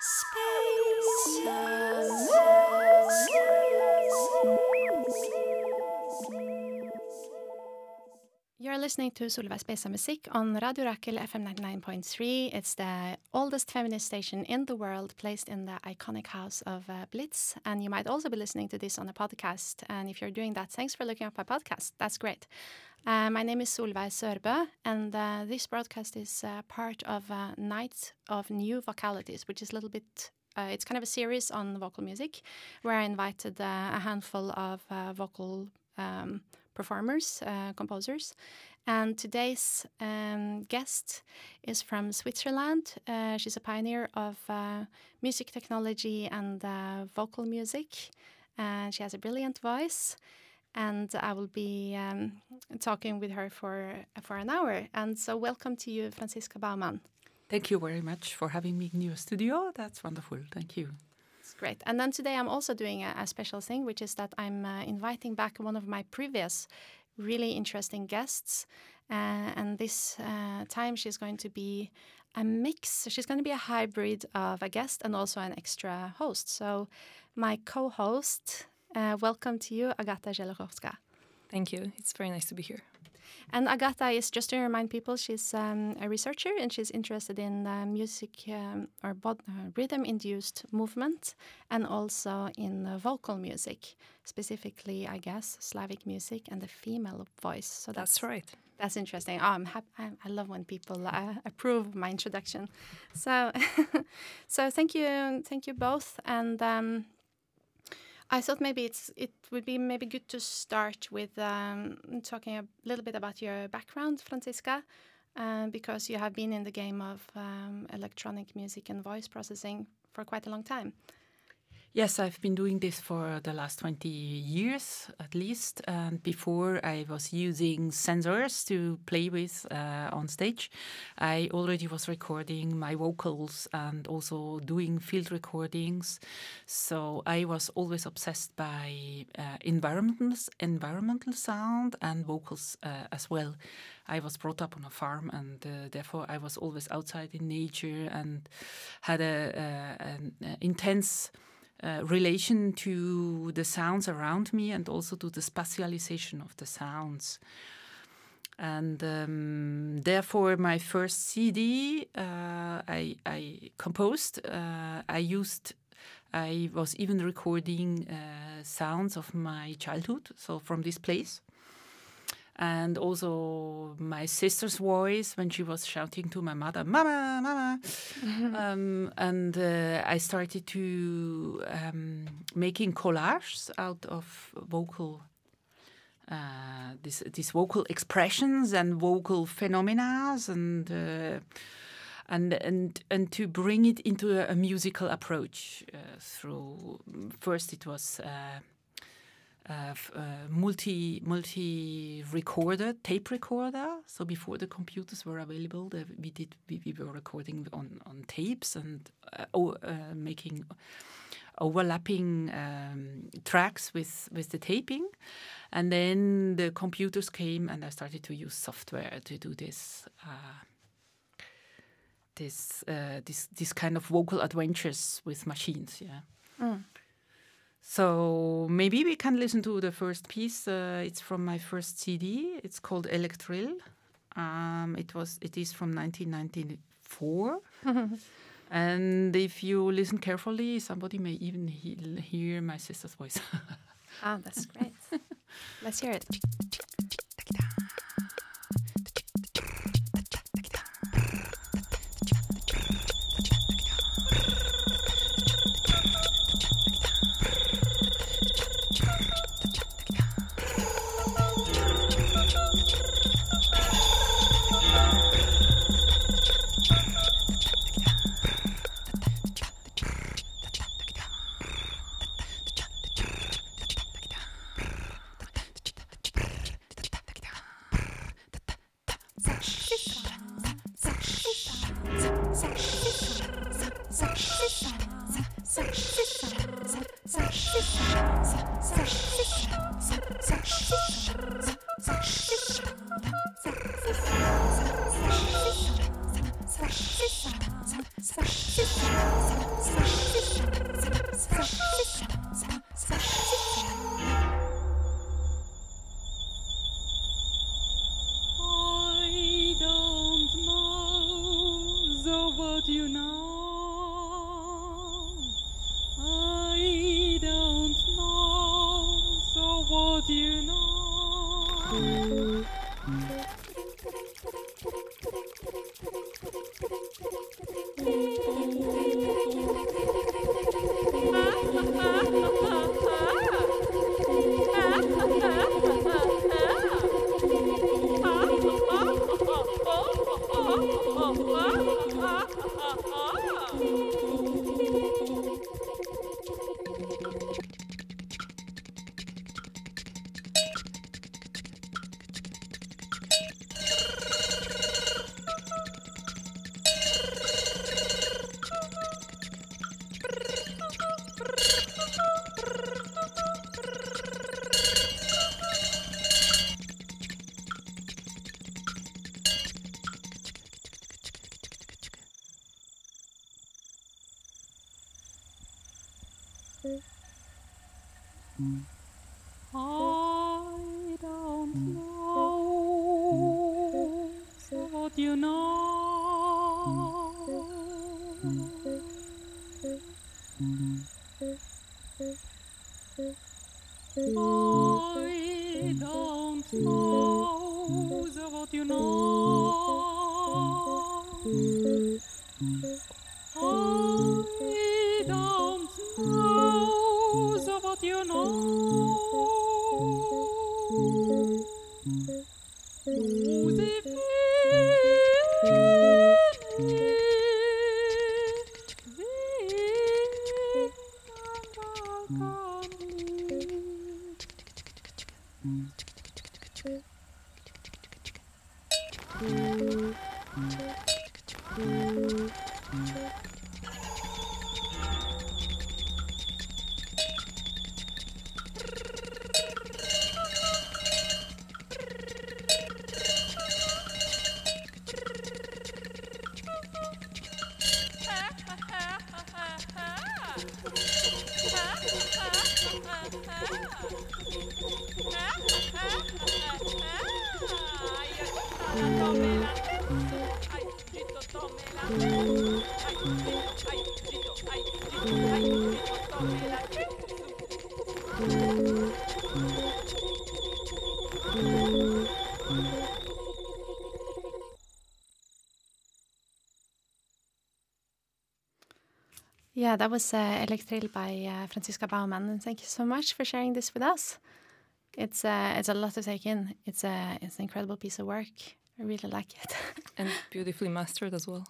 Space. Space. You're listening to Solveig Spesa Music on Radio Rakel FM 99.3. It's the oldest feminist station in the world, placed in the iconic house of uh, Blitz. And you might also be listening to this on a podcast. And if you're doing that, thanks for looking up my podcast. That's great. Uh, my name is Solveig Sørbø, and uh, this broadcast is uh, part of uh, Night of New Vocalities, which is a little bit uh, it's kind of a series on vocal music where I invited uh, a handful of uh, vocal um, performers, uh, composers. And today's um, guest is from Switzerland. Uh, she's a pioneer of uh, music technology and vocal music. And she has a brilliant voice. And I will be um, talking with her for, for an hour. And so, welcome to you, Franziska Baumann. Thank you very much for having me in your studio. That's wonderful. Thank you. Great. And then today I'm also doing a, a special thing, which is that I'm uh, inviting back one of my previous really interesting guests. Uh, and this uh, time she's going to be a mix. She's going to be a hybrid of a guest and also an extra host. So, my co host, uh, welcome to you, Agata Zielorowska. Thank you. It's very nice to be here. And Agata is just to remind people, she's um, a researcher and she's interested in uh, music um, or uh, rhythm-induced movement, and also in uh, vocal music, specifically, I guess, Slavic music and the female voice. So that's, that's right. That's interesting. Oh, I'm happy. I love when people uh, approve my introduction. So, so thank you, thank you both, and. Um, I thought maybe it's it would be maybe good to start with um, talking a little bit about your background, Franziska, uh, because you have been in the game of um, electronic music and voice processing for quite a long time. Yes, I've been doing this for the last 20 years at least. And before I was using sensors to play with uh, on stage, I already was recording my vocals and also doing field recordings. So I was always obsessed by uh, environmental, environmental sound and vocals uh, as well. I was brought up on a farm, and uh, therefore I was always outside in nature and had a, a an intense uh, relation to the sounds around me and also to the spatialization of the sounds. And um, therefore, my first CD uh, I, I, composed, uh, I used, I was even recording uh, sounds of my childhood, so from this place and also my sister's voice when she was shouting to my mother, "Mama, mama," um, and uh, I started to um, making collages out of vocal. Uh, this, these vocal expressions and vocal phenomena and uh, and and and to bring it into a, a musical approach uh, through first it was uh, uh, multi multi recorder tape recorder. So before the computers were available, the, we did we, we, were recording on on tapes and uh, uh, making overlapping um, tracks with with the taping, and then the computers came and I started to use software to do this. This, this, this kind of vocal adventures with machines, yeah. Mm. So maybe we can listen to the first piece. Uh, it's from my first CD. It's called Electrill. Um, it was. It is from 1994. and if you listen carefully, somebody may even he hear my sister's voice. ah, that's great. Let's hear it. Yeah, that was uh, Electril by uh, Franziska Baumann, and thank you so much for sharing this with us. It's uh, it's a lot to take in. It's a it's an incredible piece of work. I really like it. And beautifully mastered as well.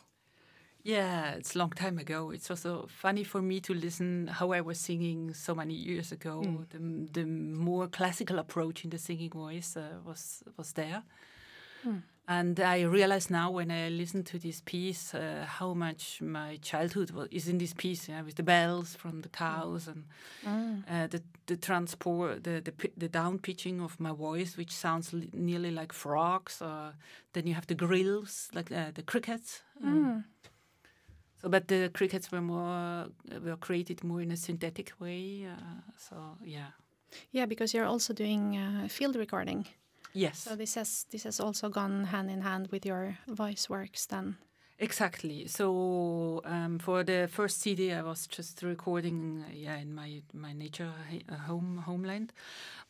Yeah, it's a long time ago. It's also funny for me to listen how I was singing so many years ago. The, the more classical approach in the singing voice uh, was was there, and I realize now when I listen to this piece uh, how much my childhood was, is in this piece. Yeah, with the bells from the cows and uh, the the transport, the the, the down pitching of my voice, which sounds li- nearly like frogs. Or then you have the grills, like uh, the crickets. Um, so, but the crickets were more were created more in a synthetic way. Uh, so, yeah, Yeah, because you're also doing uh, field recording. Yes, So this has this has also gone hand in hand with your voice works then. exactly. So, um, for the first CD, I was just recording, uh, yeah, in my my nature uh, home homeland.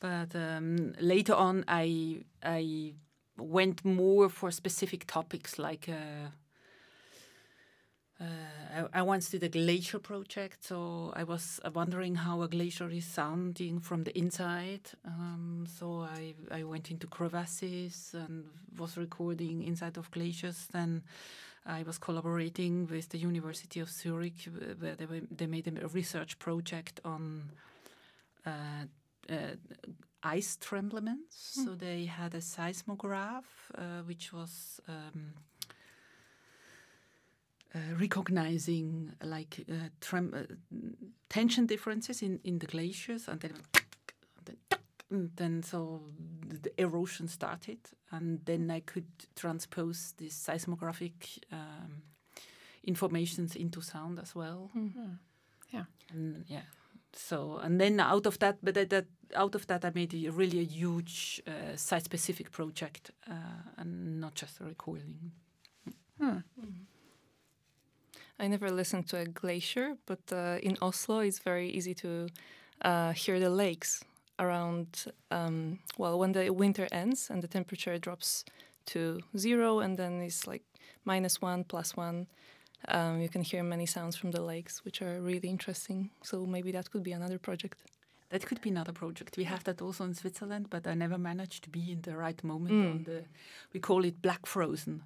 But um, later on, I I went more for specific topics like. Uh, Uh, I, I once did a glacier project, so I was wondering how a glacier is sounding from the inside. Um, so I, I went into crevasses and was recording inside of glaciers. Then I was collaborating with the University of Zurich, uh, where they, were, they made a research project on uh, uh, ice tremblements. So they had a seismograph, uh, which was. Um, uh, recognizing like uh, trem- uh, tension differences in, in the glaciers and then and then, and then so the erosion started and then I could transpose this seismographic um, informations into sound as well. Yeah. and yeah. So and then out of that but that, that out of that I made a, really a huge uh, site specific project uh, and not just a recording I never listened to a glacier, but uh, in Oslo, it's very easy to uh, hear the lakes around. Um, well, when the winter ends and the temperature drops to zero, and then it's like minus one, plus one. Um, you can hear many sounds from the lakes, which are really interesting. So maybe that could be another project. That could be another project. We have that also in Switzerland, but I never managed to be in the right moment. Mm. On the, we call it black frozen.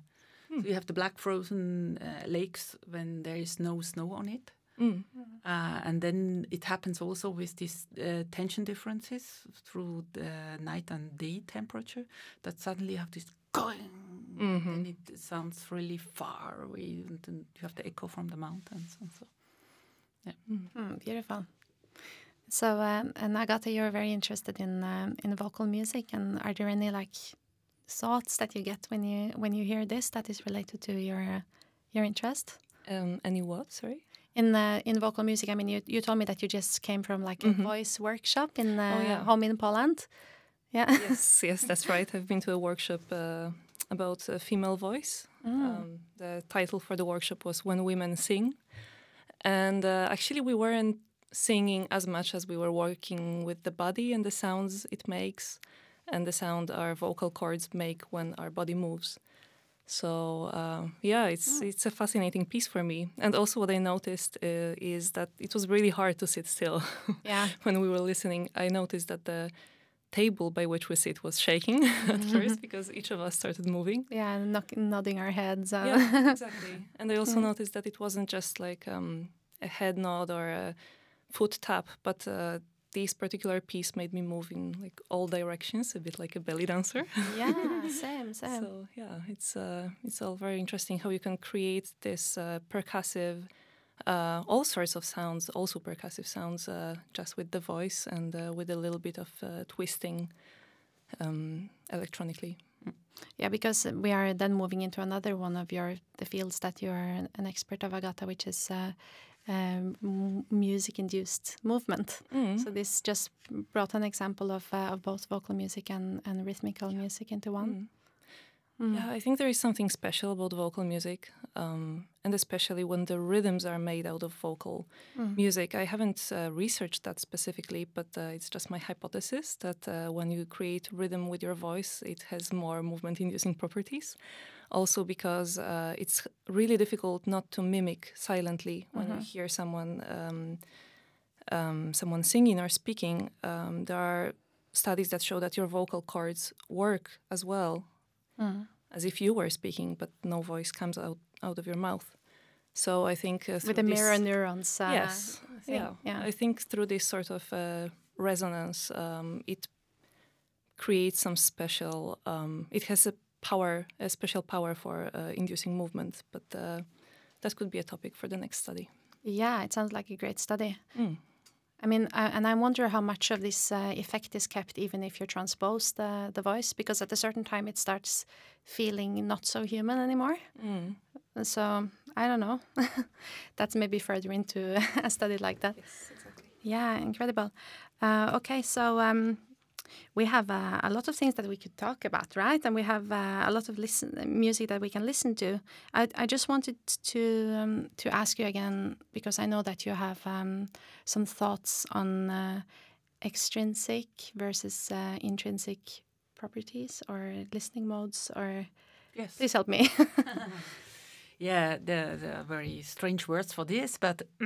Mm. So you have the black frozen uh, lakes when there is no snow on it. Mm. Uh, and then it happens also with these uh, tension differences through the night and day temperature that suddenly you have this going Mhm. and it sounds really far away and then you have the echo from the mountains and so Mm, beautiful. So, um, and Agata, you're very interested in um, in vocal music, and are there any like thoughts that you get when you when you hear this that is related to your your interest Um, any what? Sorry. in uh, in vocal music? I mean, you you told me that you just came from like a Mhm. voice workshop in uh, Oh, yeah. home in Poland. Yeah. yes, yes, that's right. I've been to a workshop uh, about uh, female voice. Mm. Um, the title for the workshop was When Women Sing. And uh, actually, we weren't singing as much as we were working with the body and the sounds it makes and the sound our vocal cords make when our body moves. So uh, yeah, it's it's a fascinating piece for me. And also, what I noticed uh, is that it was really hard to sit still yeah. when we were listening. I noticed that the table by which we sit was shaking at first because each of us started moving. Yeah, knock, nodding our heads. Uh, Yeah, exactly. And I also Yeah. noticed that it wasn't just like um, a head nod or a foot tap, but uh, this particular piece made me move in like all directions, a bit like a belly dancer. yeah, same, same. So yeah, it's uh, it's all very interesting how you can create this uh, percussive, uh, all sorts of sounds, also percussive sounds, uh, just with the voice and uh, with a little bit of uh, twisting um, electronically. Yeah, because we are then moving into another one of your the fields that you are an, an expert of, Agata, which is uh, um, music-induced movement. Mm. So this just brought an example of uh, of both vocal music and, and rhythmical music into one. Mm. Mm. Yeah, I think there is something special about vocal music, um, and especially when the rhythms are made out of vocal Mm. music. I haven't uh, researched that specifically, but uh, it's just my hypothesis that uh, when you create rhythm with your voice, it has more movement inducing properties. Also, because uh, it's really difficult not to mimic silently when you Mhm. hear someone. Um, um, someone singing or speaking, um, there are studies that show that your vocal cords work as well Mm. as if you were speaking, but no voice comes out, out of your mouth. So I think uh, With the this- mirror neurons. Uh, yes, thing, yeah. yeah. I think through this sort of uh, resonance, um, it creates some special. Um, it has a power, a special power for uh, inducing movement. But uh, that could be a topic for the next study. Yeah, it sounds like a great study. Mm. I mean, uh, and I wonder how much of this uh, effect is kept even if you transpose the, the voice, because at a certain time it starts feeling not so human anymore. Mm. So I don't know. That's maybe further into a study like that. Yes, exactly. Yeah, incredible. Uh, okay, so um, we have uh, a lot of things that we could talk about, right? And we have uh, a lot of listen music that we can listen to. I, I just wanted to um, to ask you again because I know that you have um, some thoughts on uh, extrinsic versus uh, intrinsic properties or listening modes. Or yes please help me. Yeah, there are very strange words for this, but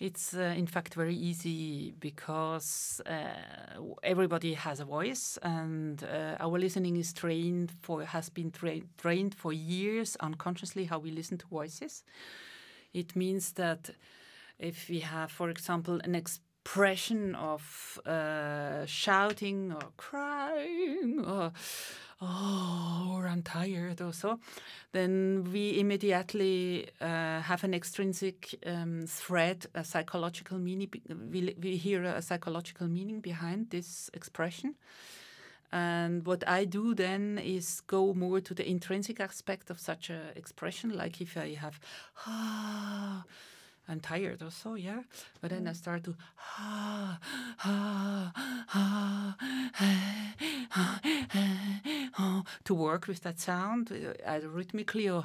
it's uh, in fact very easy because uh, everybody has a voice, and uh, our listening is trained for has been tra- trained for years unconsciously how we listen to voices. It means that if we have, for example, an expression of uh, shouting or crying or oh, I'm tired or so, then we immediately uh, have an extrinsic um, thread, a psychological meaning. We, we hear a psychological meaning behind this expression. And what I do then is go more to the intrinsic aspect of such a expression, like if I have ah, I'm tired also, yeah. But then I start to ah, ah, ah, ah, ah, to work with that sound, uh, either rhythmically or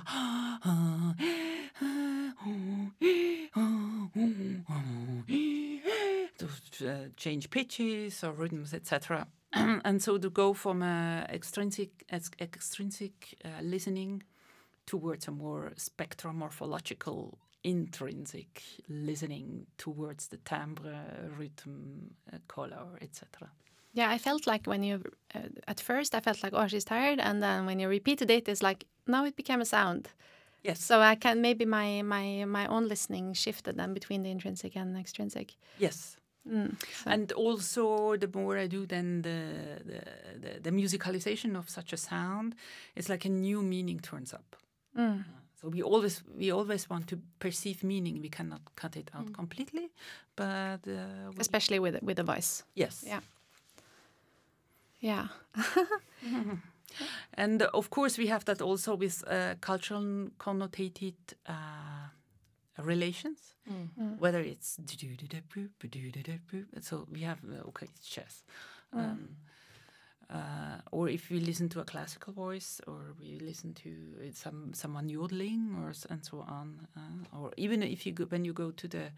to uh, change pitches or rhythms, etc. and so to go from uh, extrinsic ex- extrinsic uh, listening towards a more spectromorphological intrinsic listening towards the timbre, rhythm, uh, color, etc. Yeah, I felt like when you, uh, at first, I felt like, oh, she's tired. And then when you repeated it, it's like, now it became a sound. Yes. So I can, maybe my, my, my own listening shifted then between the intrinsic and extrinsic. Yes. Mm, so. And also, the more I do, then the, the, the, the musicalization of such a sound, it's like a new meaning turns up. Mm. So we always we always want to perceive meaning. We cannot cut it out completely, but uh, Especially with with the voice. yes, Yeah. Yeah. and of course we have that also with uh, cultural connotated uh, relations. Whether it's do-do-do-do-boop, do-do-do-do-boop. so we have okay it's chess. Um, uh, or if we listen to a classical voice, or we listen to uh, some someone yodeling, or and so on, uh, or even if you go, when you go to the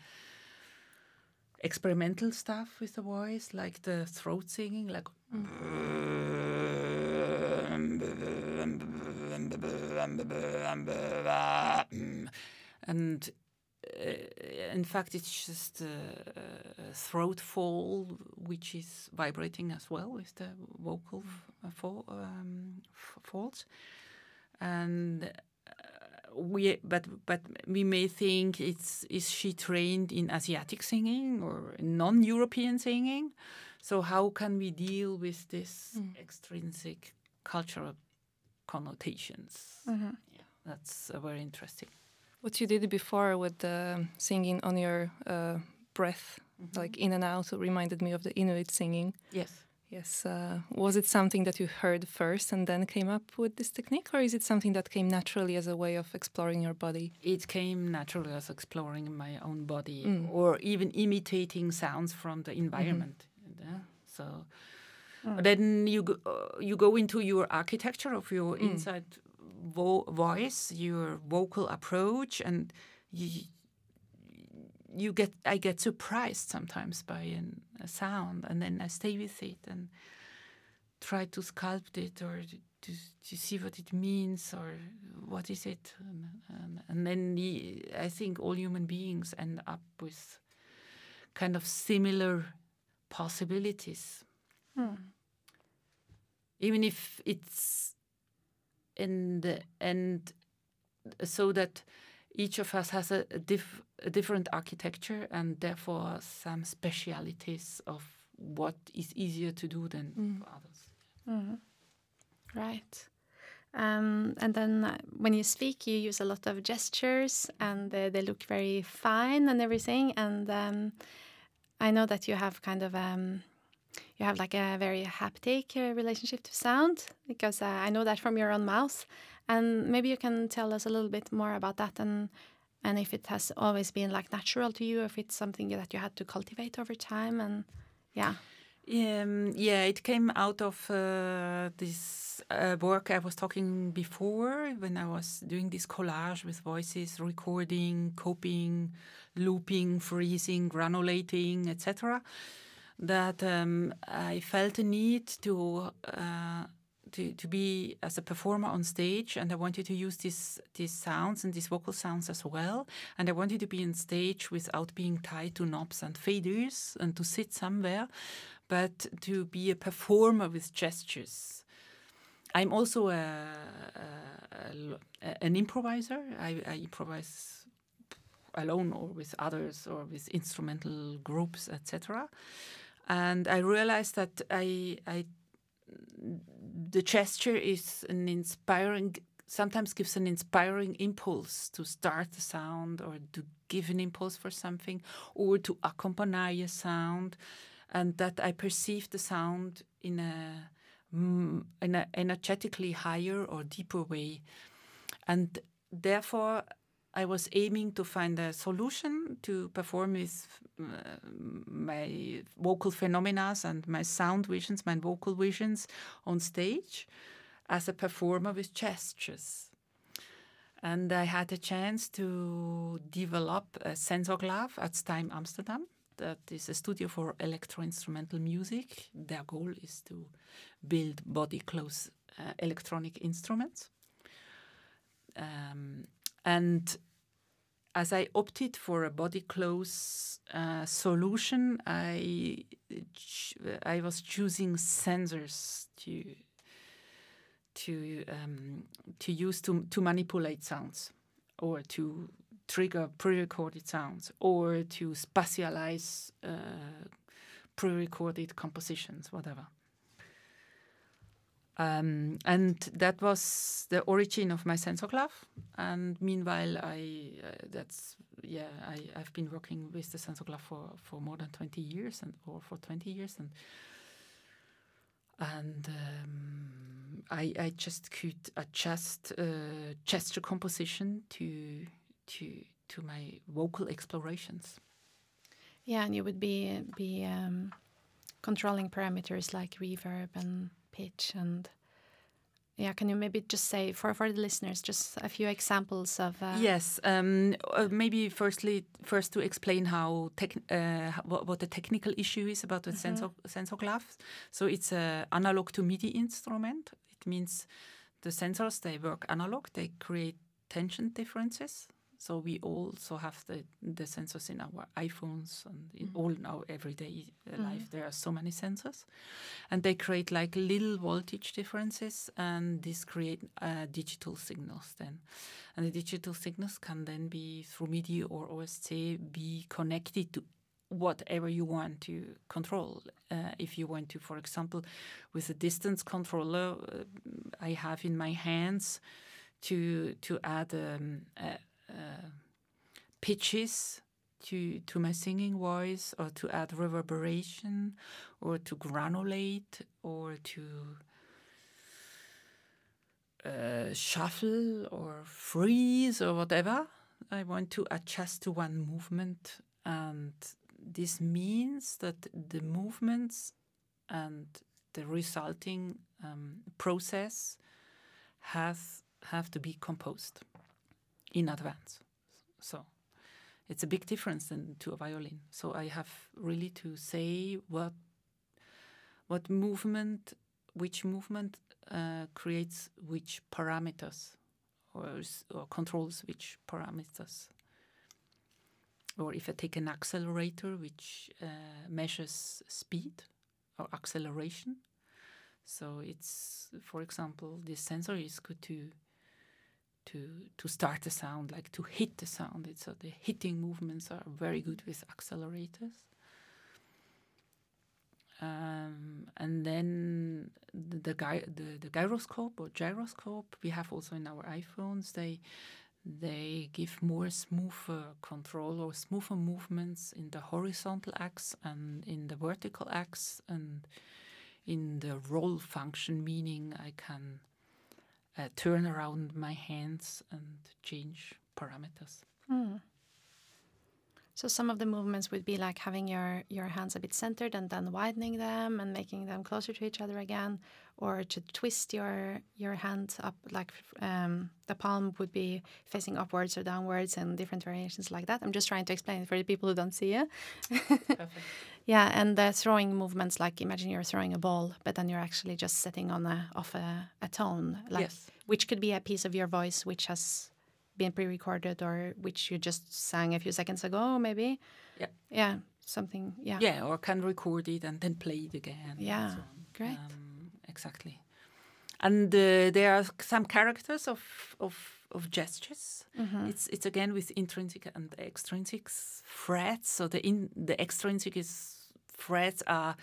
experimental stuff with the voice, like the throat singing, like and uh, in fact, it's just a, a throat fall, which is vibrating as well with the vocal uh, fall, um, f- falls, and uh, we but but we may think it's is she trained in Asiatic singing or non-European singing? So how can we deal with this extrinsic cultural connotations? Yeah, that's uh, very interesting. What you did before with the singing on your uh, breath, like in and out, reminded me of the Inuit singing. Yes. Yes. Uh, was it something that you heard first and then came up with this technique, or is it something that came naturally as a way of exploring your body? It came naturally as exploring my own body or even imitating sounds from the environment. Yeah. So then you go, uh, you go into your architecture of your inside vo- voice, your vocal approach, and you, you get I get surprised sometimes by an, a sound, and then I stay with it and try to sculpt it or to, to, see what it means or what is it, and, and, and then the, I think all human beings end up with kind of similar possibilities, hmm. even if it's in the end so that each of us has a, diff, a different architecture and therefore some specialities of what is easier to do than for others. Right. Um, and then uh, when you speak, you use a lot of gestures and uh, they look very fine and everything. And um, I know that you have kind of um, you have like a very haptic uh, relationship to sound because uh, I know that from your own mouth. And maybe you can tell us a little bit more about that and and if it has always been like natural to you, if it's something that you had to cultivate over time. And yeah, Um, yeah, it came out of uh, this uh, work I was talking before when I was doing this collage with voices, recording, coping, looping, freezing, granulating, etc. That um, I felt a need to. Uh, to, to be as a performer on stage and I wanted to use these these sounds and these vocal sounds as well. And I wanted to be on stage without being tied to knobs and faders and to sit somewhere but to be a performer with gestures. I'm also a, a- a- an improviser. I, I improvise alone or with others or with instrumental groups etc and I realized that I I the gesture is an inspiring sometimes gives an inspiring impulse to start the sound or to give an impulse for something or to accompany a sound. And that I perceive the sound in a mm, in a energetically higher or deeper way. And therefore I was aiming to find a solution to perform with uh, my vocal phenomena and my sound visions, my vocal visions on stage as a performer with gestures. And I had a chance to develop a SensorGlove at STEIM Amsterdam. That is a studio for electro instrumental music. Their goal is to build body close uh, electronic instruments. Um, and as I opted for a body close uh, solution, I I was choosing sensors to to um, to use to to manipulate sounds or to trigger pre-recorded sounds or to spatialize uh, pre-recorded compositions, whatever. Um, and that was the origin of my SensorGlove. And meanwhile, I uh, that's yeah, I I've been working with the SensorGlove for for more than twenty years and or for twenty years and and um, I I just could adjust uh, gesture composition to to to my vocal explorations. Yeah, and you would be be um, controlling parameters like reverb and pitch and yeah can you maybe just say for for the listeners just a few examples of uh, yes um, uh, maybe firstly first to explain how tech, uh, what, what, the technical issue is about the mm -hmm. sensor SensorGlove so it's a analog to midi instrument. It means the sensors they work analog. They create tension differences so we also have the, the sensors in our iPhones and in mm. all in our everyday uh, mm. life. There are so many sensors, and they create like little voltage differences, and this create uh, digital signals then, and the digital signals can then be through MIDI or OSC be connected to whatever you want to control. Uh, if you want to, for example, with a distance controller, uh, I have in my hands to to add um, a, uh, pitches to to my singing voice or to add reverberation or to granulate or to uh, shuffle or freeze or whatever. I want to adjust to one movement and this means that the movements and the resulting um, process has have to be composed in advance. So it's a big difference than to a violin. So I have really to say what what movement, which movement uh, creates which parameters, or, or controls which parameters. Or if I take an accelerator, which uh, measures speed or acceleration. So it's, for example, this sensor is good to to to start the sound, like to hit the sound. It's uh, the hitting movements are very good with accelerators. Um, and then the the, gy the the gyroscope or gyroscope we have also in our iPhones. They they give more smoother control or smoother movements in the horizontal axis and in the vertical axis and in the roll function, meaning I can uh, turn around my hands and change parameters. Mm. So some of the movements would be like having your your hands a bit centered and then widening them and making them closer to each other again, or to twist your your hand up like um, the palm would be facing upwards or downwards and different variations like that. I'm just trying to explain it for the people who don't see it. yeah, and the throwing movements like imagine you're throwing a ball, but then you're actually just sitting on a off a, a tone, like yes. which could be a piece of your voice which has been pre-recorded or which you just sang a few seconds ago, maybe. Yeah. Yeah. Something. Yeah. Yeah, or can record it and then play it again. Yeah. So Great. Um, exactly. And uh, there are some characters of of of gestures. Mm -hmm. It's it's again with intrinsic and extrinsic frets. So the in the extrinsic is frets are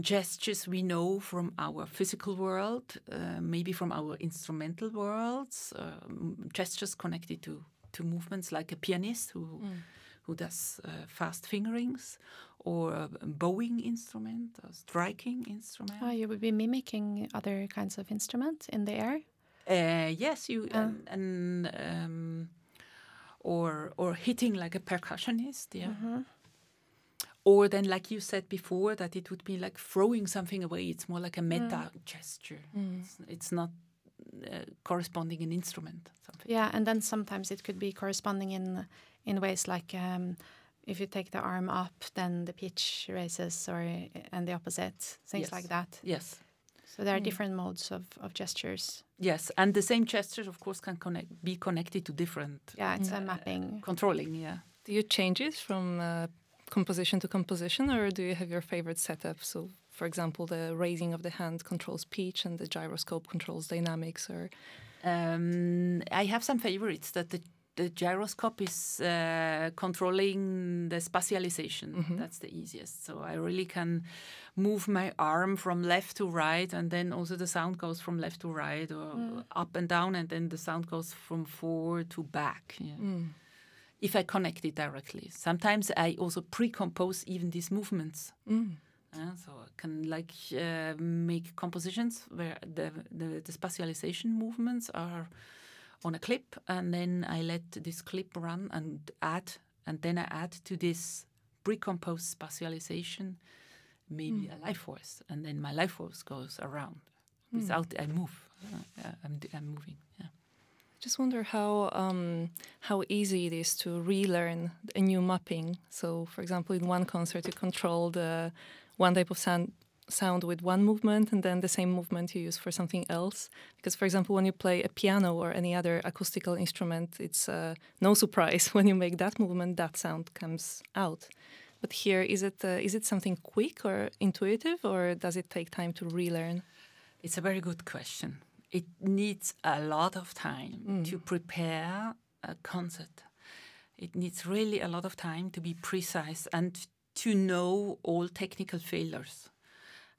gestures we know from our physical world, uh, maybe from our instrumental worlds, um, gestures connected to, to movements like a pianist who, mm. who does uh, fast fingerings, or a bowing instrument, a striking instrument. Oh, you would be mimicking other kinds of instruments in the air? Uh, yes, you uh. and, and um, or or hitting like a percussionist. Yeah. Mm-hmm. Or then, like you said before, that it would be like throwing something away. It's more like a meta gesture. It's, it's not uh, corresponding an instrument. Something. Yeah, and then sometimes it could be corresponding in in ways like um, if you take the arm up, then the pitch raises, or and the opposite, things Yes. like that. Yes. So there are different modes of, of gestures. Yes, and the same gestures, of course, can connect, be connected to different Yeah, it's a mapping. controlling. Yeah. Do you change it from uh, composition to composition, or do you have your favorite setup? So, for example, the raising of the hand controls pitch, and the gyroscope controls dynamics, or Um, I have some favorites that the, the gyroscope is uh, controlling the spatialization. That's the easiest. So I really can move my arm from left to right, and then also the sound goes from left to right or up and down, and then the sound goes from forward to back. Yeah. If I connect it directly. Sometimes I also pre-compose even these movements. Uh, so I can like uh, make compositions where the, the the spatialization movements are on a clip, and then I let this clip run and add, and then I add to this pre-composed spatialization maybe a life force, and then my life force goes around without I move. Uh, I'm I'm moving. Yeah. just wonder how um, how easy it is to relearn a new mapping. So, for example, in one concert, you control the one type of sound sound with one movement, and then the same movement you use for something else. Because, for example, when you play a piano or any other acoustical instrument, it's uh, no surprise when you make that movement, that sound comes out. But here, is it uh, is it something quick or intuitive, or does it take time to relearn? It's a very good question. It needs a lot of time to prepare a concert. It needs really a lot of time to be precise and to know all technical failures.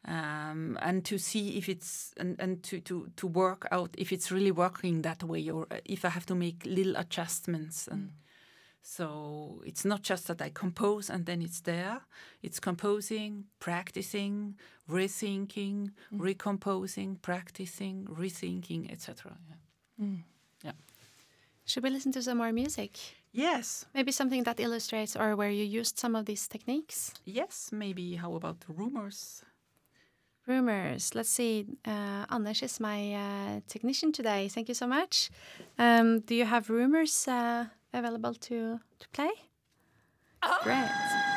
Um, and to see if it's and, and to, to, to work out if it's really working that way or if I have to make little adjustments and mm. so it's not just that I compose and then it's there. It's composing, practicing, rethinking, mm. recomposing, practicing, rethinking, etc. Mm. Yeah. Should we listen to some more music? Yes, Maybe something that illustrates or where you used some of these techniques? yes. Maybe how about the rumors? Rumors. Let's see. Uh, Anders is my uh, technician today. Thank you so much. Um, do you have rumors uh, available to to play? Great.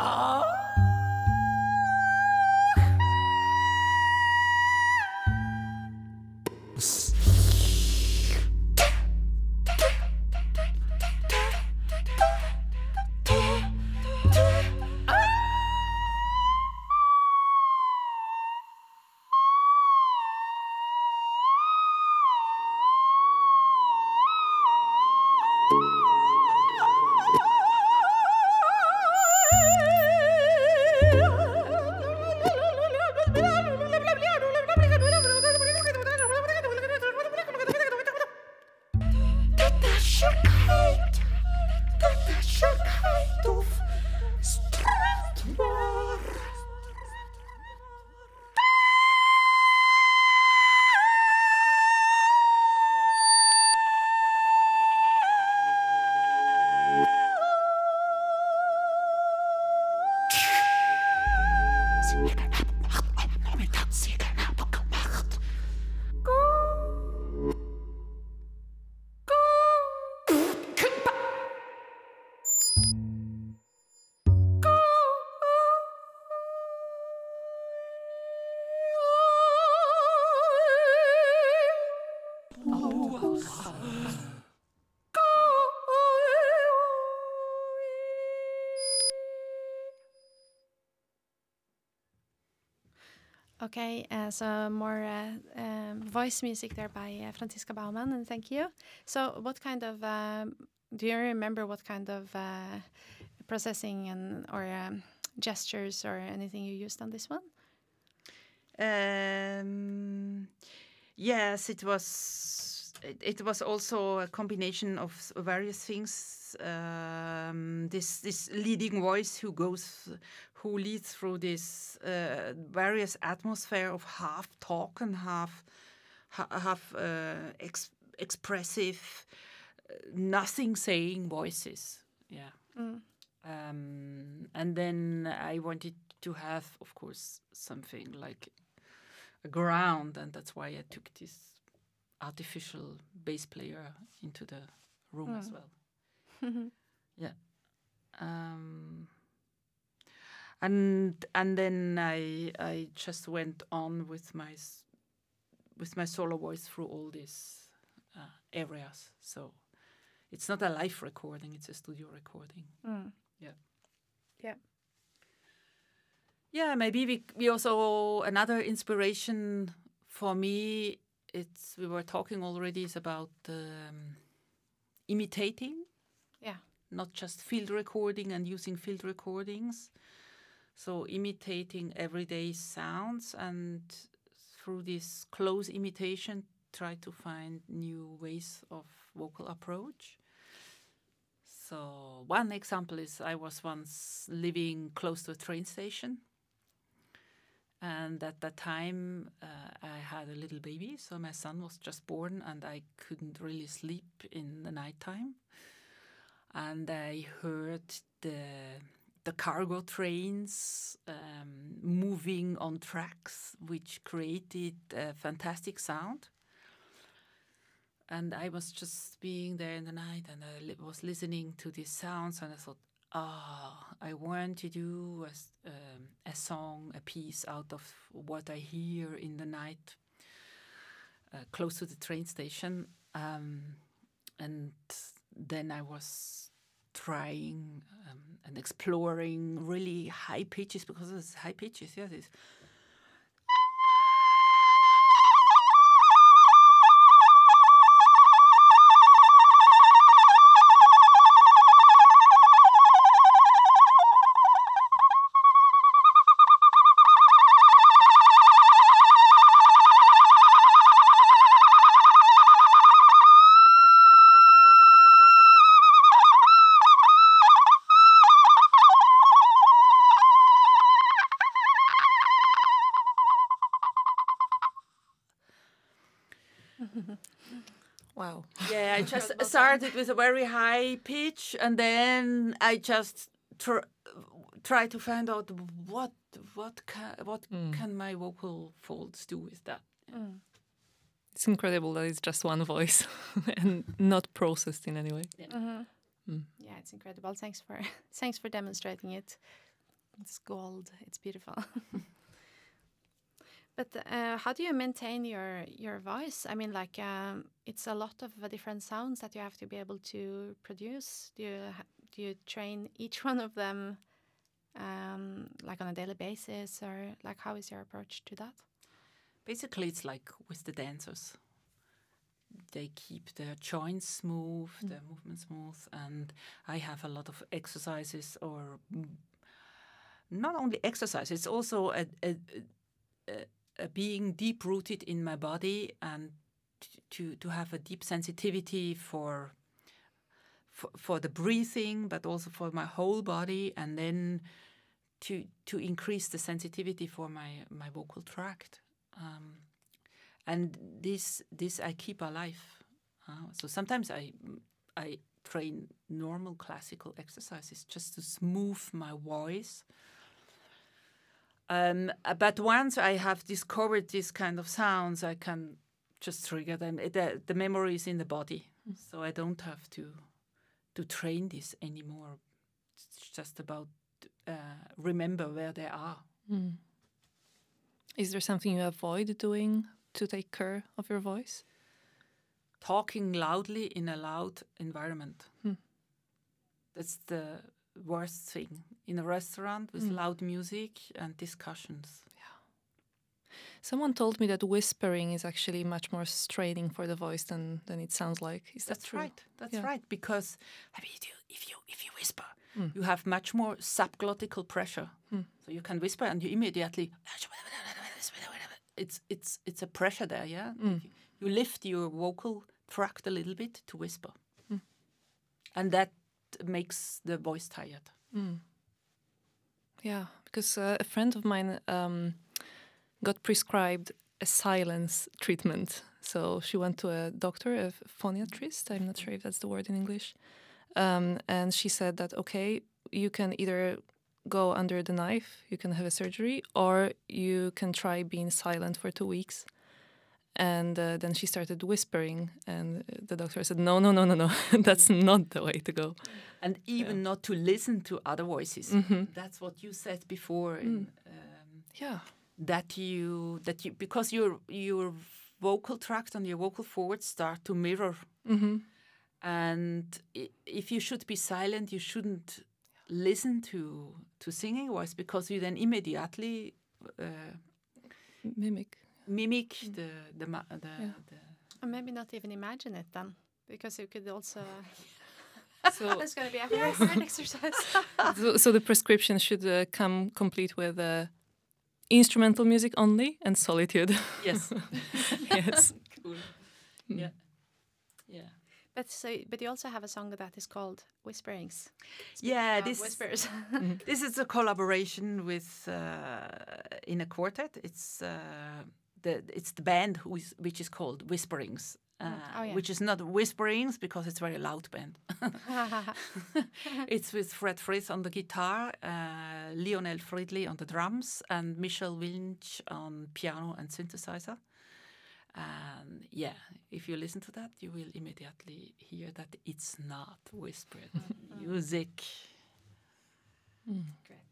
Oh! Okay, uh, so more uh, um, voice music there by uh, Franziska Baumann, and thank you. So, what kind of do you remember? What kind of processing and or um, gestures or anything you used on this one? Um, yes, it was. It, it, was also a combination of various things. Um, this this leading voice who goes, who leads through this uh, various atmosphere of half talk and half half uh, ex expressive, uh, nothing saying voices. Yeah. Mm. Um, and then I wanted to have, of course, something like a ground, and that's why I took this artificial bass player into the room Mm. as well. yeah. Um, and and then I I just went on with my with my solo voice through all these uh, areas. So it's not a live recording; it's a studio recording. Mm. Yeah. Yeah. Yeah, maybe we we also another inspiration for me. It's we were talking already is about um, imitating. Not just field recording and using field recordings. So imitating everyday sounds and through this close imitation try to find new ways of vocal approach. So one example is I was once living close to a train station. And at that time, uh, I had a little baby, so my son was just born, and I couldn't really sleep in the nighttime. And I heard the the cargo trains um, moving on tracks, which created a fantastic sound. And I was just being there in the night, and I li- was listening to these sounds, and I thought, ah, I want to do a, um, a song, a piece out of what I hear in the night, uh, close to the train station. Um, and then I was trying um, and exploring really high pitches because it's high pitches. It's started with a very high pitch, and then I just tr- try to find out what what can what hmm. can my vocal folds do with that. Hmm. It's incredible that it's just one voice and not processed in any way. Yeah, mm-hmm. hmm. it's incredible. Thanks for thanks for demonstrating it. It's gold. It's beautiful. but uh, how do you maintain your your voice? I mean, like um, it's a lot of uh, different sounds that you have to be able to produce. Do you do you train each one of them um, like on a daily basis, or like how is your approach to that? Basically, it's like with the dancers. They keep their joints smooth, mm. their movements smooth, and I have a lot of exercises, or not only exercise. It's also a, a, a, a being deep rooted in my body and to to have a deep sensitivity for for, for the breathing, but also for my whole body, and then to to increase the sensitivity for my my vocal tract. Um, and this this I keep alive. Uh, so sometimes I I train normal classical exercises just to smooth my voice. Um, but once I have discovered these kind of sounds, I can just trigger them. The, the memory is in the body, mm. so I don't have to to train this anymore. It's just about uh, remember where they are. Mm. Is there something you avoid doing to take care of your voice? Talking loudly in a loud environment. Hmm. That's the worst thing. In a restaurant with hmm. loud music and discussions. Yeah. Someone told me that whispering is actually much more straining for the voice than, than it sounds like. Is That's that true? right. That's yeah. right. Because I mean, if you if you whisper, mm. you have much more subglottical pressure. Mm. So you can whisper and you immediately it's it's it's a pressure there, yeah. Mm. You lift your vocal tract a little bit to whisper, mm. and that makes the voice tired. Mm. Yeah, because uh, a friend of mine um, got prescribed a silence treatment. So she went to a doctor, a phoniatrist. I'm not sure if that's the word in English. Um, and she said that okay, you can either go under the knife, you can have a surgery, or you can try being silent for two weeks. And uh, then she started whispering, and the doctor said, "No, no, no, no, no, that's not the way to go." And even yeah. not to listen to other voices. Mm -hmm. That's what you said before. In, mm. um, yeah, that you that you because your your vocal tract and your vocal cords start to mirror. Mm -hmm. And if you should be silent, you shouldn't listen to to singing voice because you then immediately uh, mimic mimic mm. the the, the, yeah. the or maybe not even imagine it then because you could also so that's going to be a very hard exercise so, so, the prescription should uh, come complete with uh, instrumental music only and solitude yes yes cool mm. yeah yeah but so, but you also have a song that is called Whisperings. Speaking yeah, this whispers. This is a collaboration with uh, in a quartet. It's uh, the it's the band who is, which is called Whisperings. Uh, oh, yeah. Which is not Whisperings because it's a very loud band. it's with Fred Frith on the guitar, uh, Lionel Friedli on the drums, and Michel Wintsch on piano and synthesizer. And yeah, if you listen to that, you will immediately hear that it's not whispered music. Mm. Great.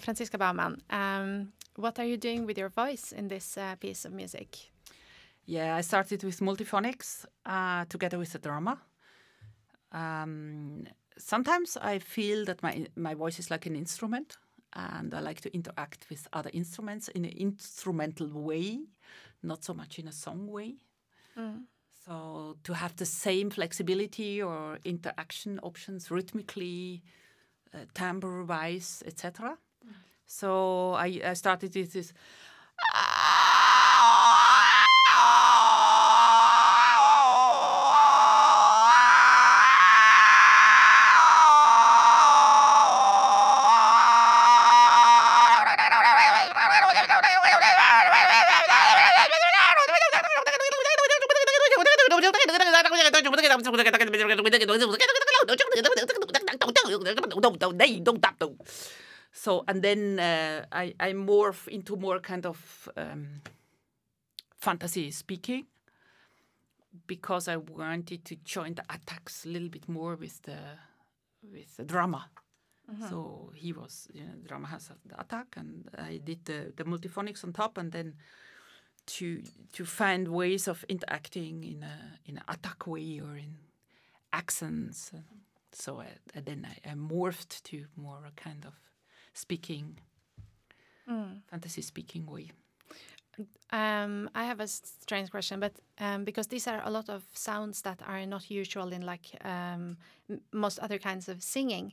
So Franziska Baumann, um, what are you doing with your voice in this uh, piece of music? Yeah, I started with multiphonics uh, together with the drama. Um, sometimes I feel that my my voice is like an instrument, and I like to interact with other instruments in an instrumental way, not so much in a song way. Mm. So to have the same flexibility or interaction options rhythmically, uh, timbre wise, etc. So I, I started with this. So and then uh, I I morph into more kind of um, fantasy speaking because I wanted to join the attacks a little bit more with the with the drama. Mm-hmm. So he was you know, drama has the attack, and I did the the multiphonics on top, and then to to find ways of interacting in a in an attack way or in accents. So I, then I, I, morphed to more a kind of speaking, mm. fantasy speaking way. Um, I have a strange question, but um, because these are a lot of sounds that are not usual in like um, most other kinds of singing,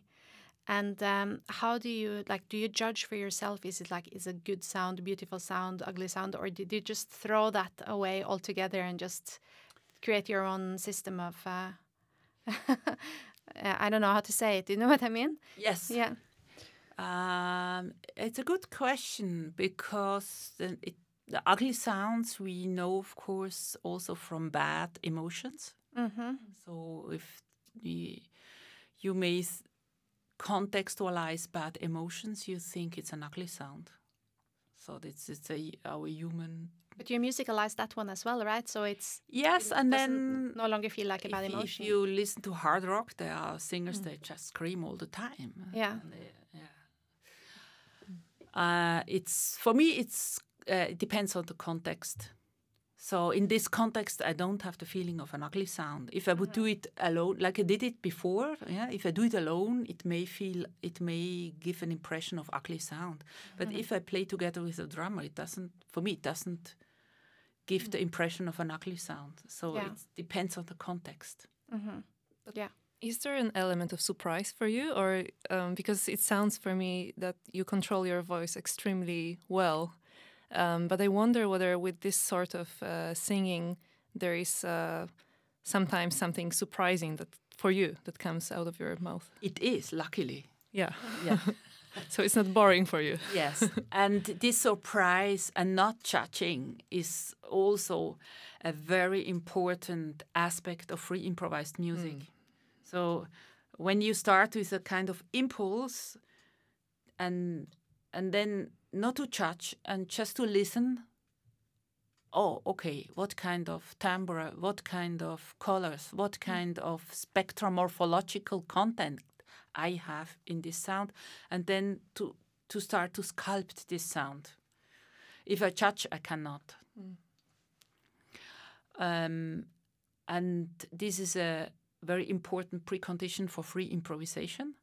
and um, how do you like? Do you judge for yourself? Is it like is a good sound, beautiful sound, ugly sound, or did you just throw that away altogether and just create your own system of? Uh, I don't know how to say it. Do you know what I mean? Yes. Yeah. Um, it's a good question because the, it, the ugly sounds we know, of course, also from bad emotions. Mm -hmm. So if you, you may contextualize bad emotions, you think it's an ugly sound. So it's it's a our human. But you musicalize that one as well, right? So it's yes, and then no longer feel like a bad if, emotion. If you listen to hard rock, there are singers mm. that just scream all the time. Yeah. They, yeah. Uh, it's for me. It's uh, it depends on the context. So in this context, I don't have the feeling of an ugly sound. If I would mm-hmm. do it alone, like I did it before, yeah, if I do it alone, it may feel, it may give an impression of ugly sound. But mm-hmm. if I play together with a drummer, it doesn't, for me, it doesn't give mm-hmm. the impression of an ugly sound. So yeah. it depends on the context. Mm-hmm. Yeah. Is there an element of surprise for you, or um, because it sounds for me that you control your voice extremely well? Um, but I wonder whether with this sort of uh, singing, there is uh, sometimes something surprising that for you that comes out of your mouth. It is, luckily. Yeah. Yeah. so it's not boring for you. Yes. and this surprise and not judging is also a very important aspect of free improvised music. Mm. So when you start with a kind of impulse and and then not to judge and just to listen. Oh, okay, what kind of timbre, what kind of colors, what mm. kind of spectromorphological content I have in this sound, and then to, to start to sculpt this sound. If I judge, I cannot. Mm. Um, and this is a very important precondition for free improvisation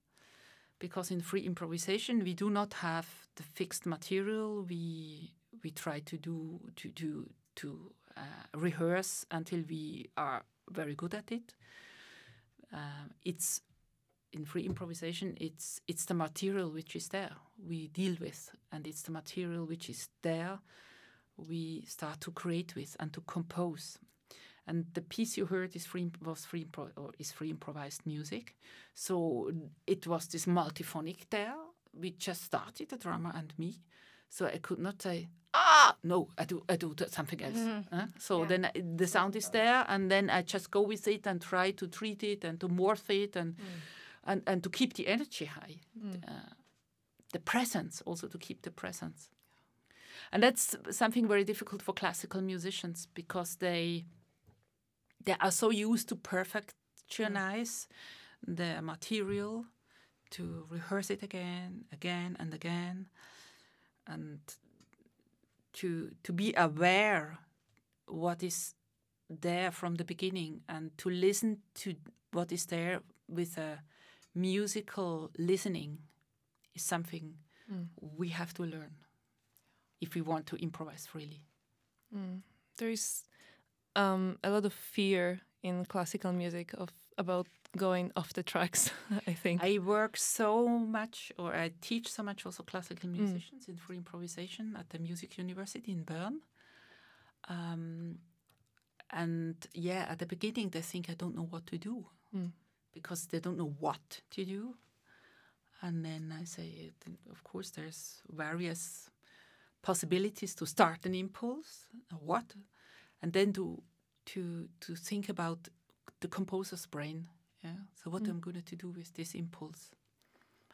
because in free improvisation we do not have the fixed material. We we try to do to to to uh, rehearse until we are very good at it. Uh, it's in free improvisation. It's it's the material which is there we deal with, and it's the material which is there we start to create with and to compose. And the piece you heard is free was free or is free improvised music. So it was this multiphonic there. We just started the drummer and me, so I could not say ah no I do I do something else. Uh, so yeah. then I, the sound is there, and then I just go with it and try to treat it and to morph it and mm. and and to keep the energy high. Mm. Uh, the presence also to keep the presence. And that's something very difficult for classical musicians because they they are so used to perfectionize the material to rehearse it again, again and again, and to to be aware what is there from the beginning and to listen to what is there with a musical listening is something Mm. we have to learn if we want to improvise freely. Mm. There is um, a lot of fear in classical music of about going off the tracks. I think. I work so much, or I teach so much also classical musicians in free improvisation at the Music University in Bern. Um, and yeah, at the beginning, they think I don't know what to do Mm. because they don't know what to do. And then I say, of course, there's various possibilities to start an impulse, what, and then to to to think about the composer's brain. Yeah. So what Mm. I'm going to do with this impulse,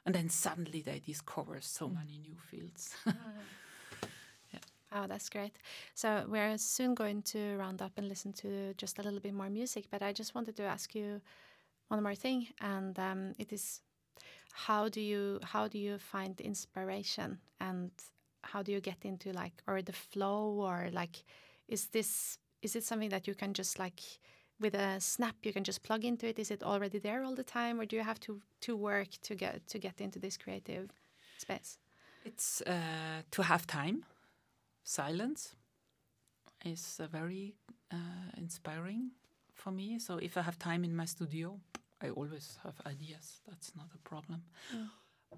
and then suddenly they discover so Mm. many new fields. Oh, that's great. So we're soon going to round up and listen to just a little bit more music, but I just wanted to ask you one more thing, and um, it is how do you how do you find inspiration and how do you get into like or the flow or like is this is it something that you can just like with a snap you can just plug into it is it already there all the time or do you have to to work to get to get into this creative space it's uh, to have time. Silence is uh, very uh, inspiring for me. So if I have time in my studio, I always have ideas. That's not a problem.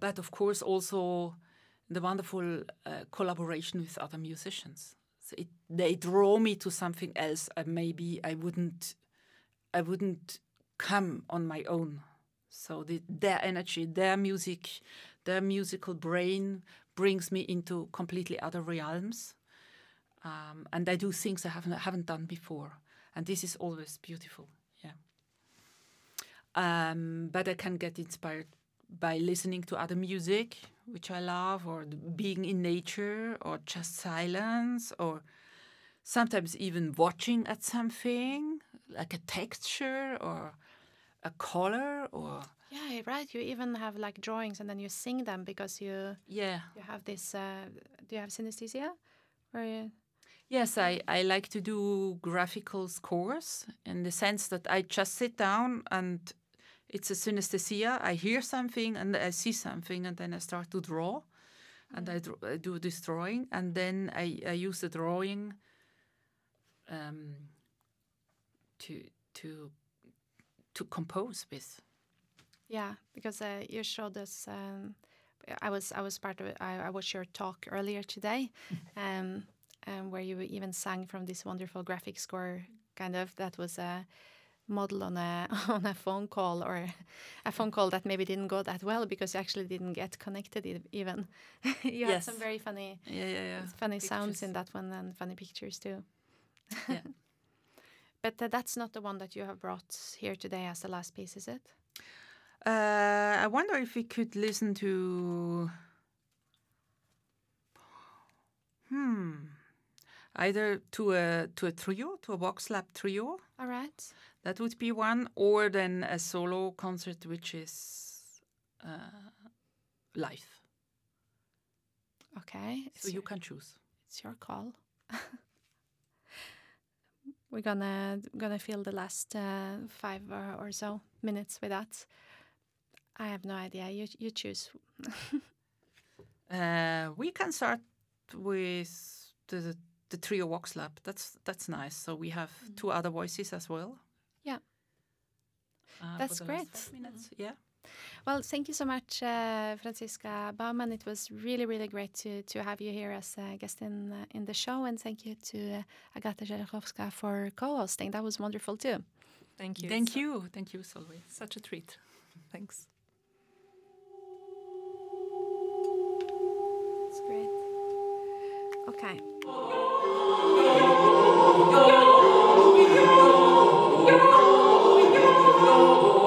But of course, also the wonderful uh, collaboration with other musicians. So it, they draw me to something else. Uh, maybe I wouldn't, I wouldn't come on my own. So the, their energy, their music, their musical brain brings me into completely other realms, um, and I do things I haven't haven't done before, and this is always beautiful. Yeah. Um, but I can get inspired by listening to other music, which I love, or being in nature, or just silence, or sometimes even watching at something like a texture or a color or Yeah, right. You even have like drawings, and then you sing them because you yeah you have this. Uh, do you have synesthesia? Or you, Yes, I, I like to do graphical scores in the sense that I just sit down and it's a synesthesia. I hear something and I see something and then I start to draw and I, I do this drawing and then I, I use the drawing um, to to to compose with. yeah, because uh, you showed us. Um, I was I was part of it. I, I watched your talk earlier today, um, um, where you even sang from this wonderful graphic score, kind of that was a model on a on a phone call or a phone call that maybe didn't go that well because you actually didn't get connected even. you had some very funny Yeah, yeah, yeah. funny sounds in that one and funny pictures too. Yeah. But uh, that's not the one that you have brought here today as the last piece, is it? Uh, I wonder if we could listen to. Hmm. Either to a to a trio, to a Vox Lab trio, All right. That would be one, or then a solo concert, which is uh, live. Okay. So you can choose. it's your call. We're gonna gonna fill the last uh, five or, or so minutes with that. I have no idea. You you choose. Uh, we can start with the the trio Vox Lab. That's that's nice. So we have two other voices as well. Yeah. Uh, for That's the last great. five minutes. Yeah. Well, thank you so much, uh, Franziska Baumann. It was really, really great to, to have you here as a guest in uh, in the show, and thank you to uh, Agata Żelechowska for co-hosting. That was wonderful too. Thank you. Thank It's you. Thank you, Solveig. Such a treat. Thanks. That's great. Okay. Thank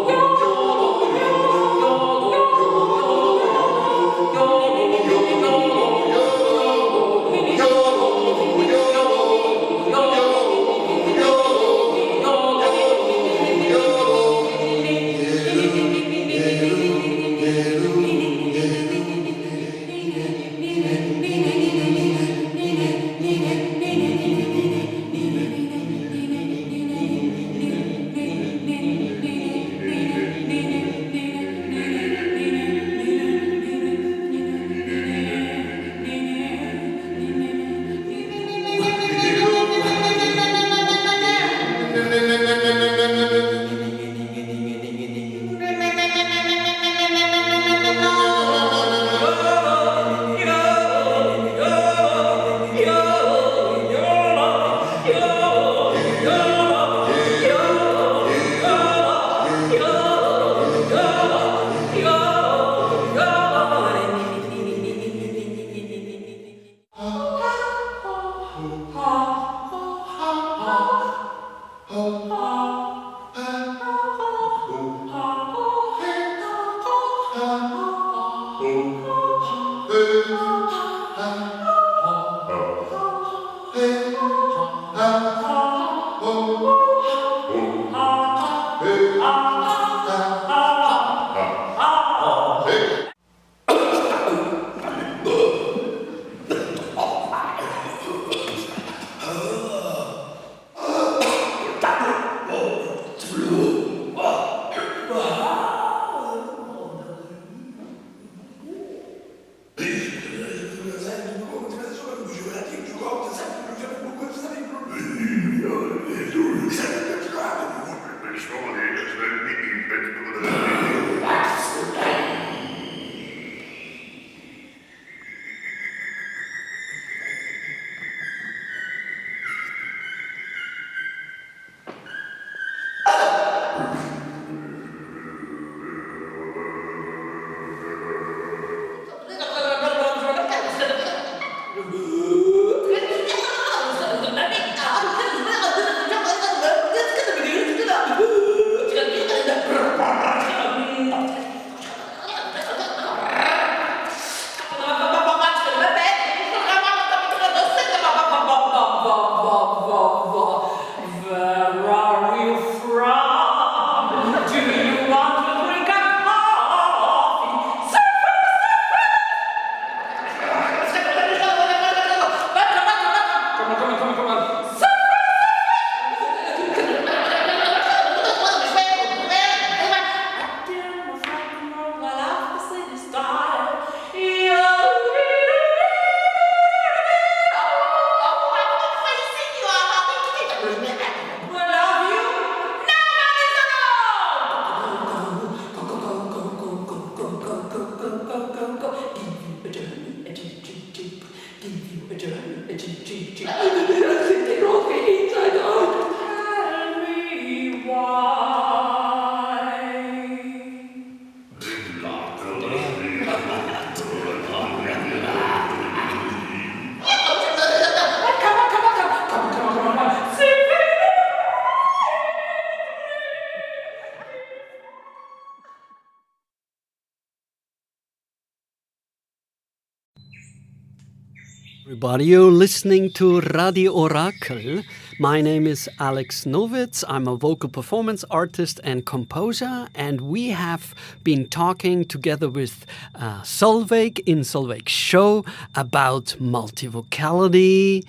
everybody. You're listening to Radio Orakel? My name is Alex Nowitz. I'm a vocal performance artist and composer, and we have been talking together with uh, Solveig in Solveig's show about multivocality,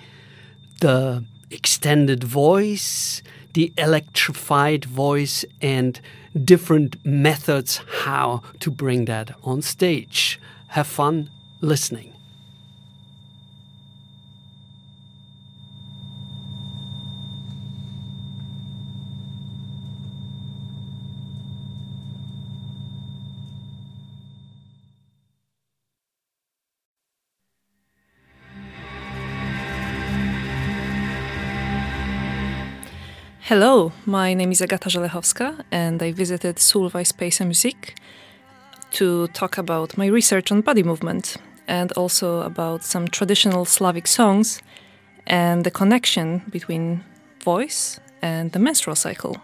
the extended voice, the electrified voice, and different methods how to bring that on stage. Have fun listening. Hello, my name is Agata Żelechowska and I visited Solveig Space and Music to talk about my research on body movement and also about some traditional Slavic songs and the connection between voice and the menstrual cycle.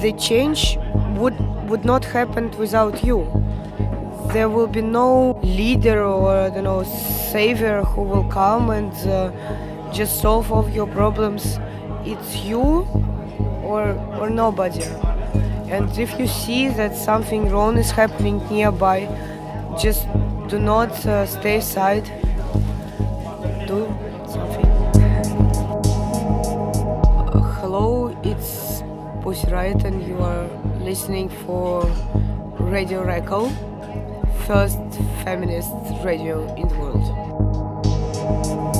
The change would would not happen without you. There will be no leader or don't know savior who will come and uh, just solve all your problems. It's you or or nobody. And if you see that something wrong is happening nearby, just do not uh, stay aside. Do something. Hello, Pussy Riot and you are listening for Radio Orakel, first feminist radio in the world.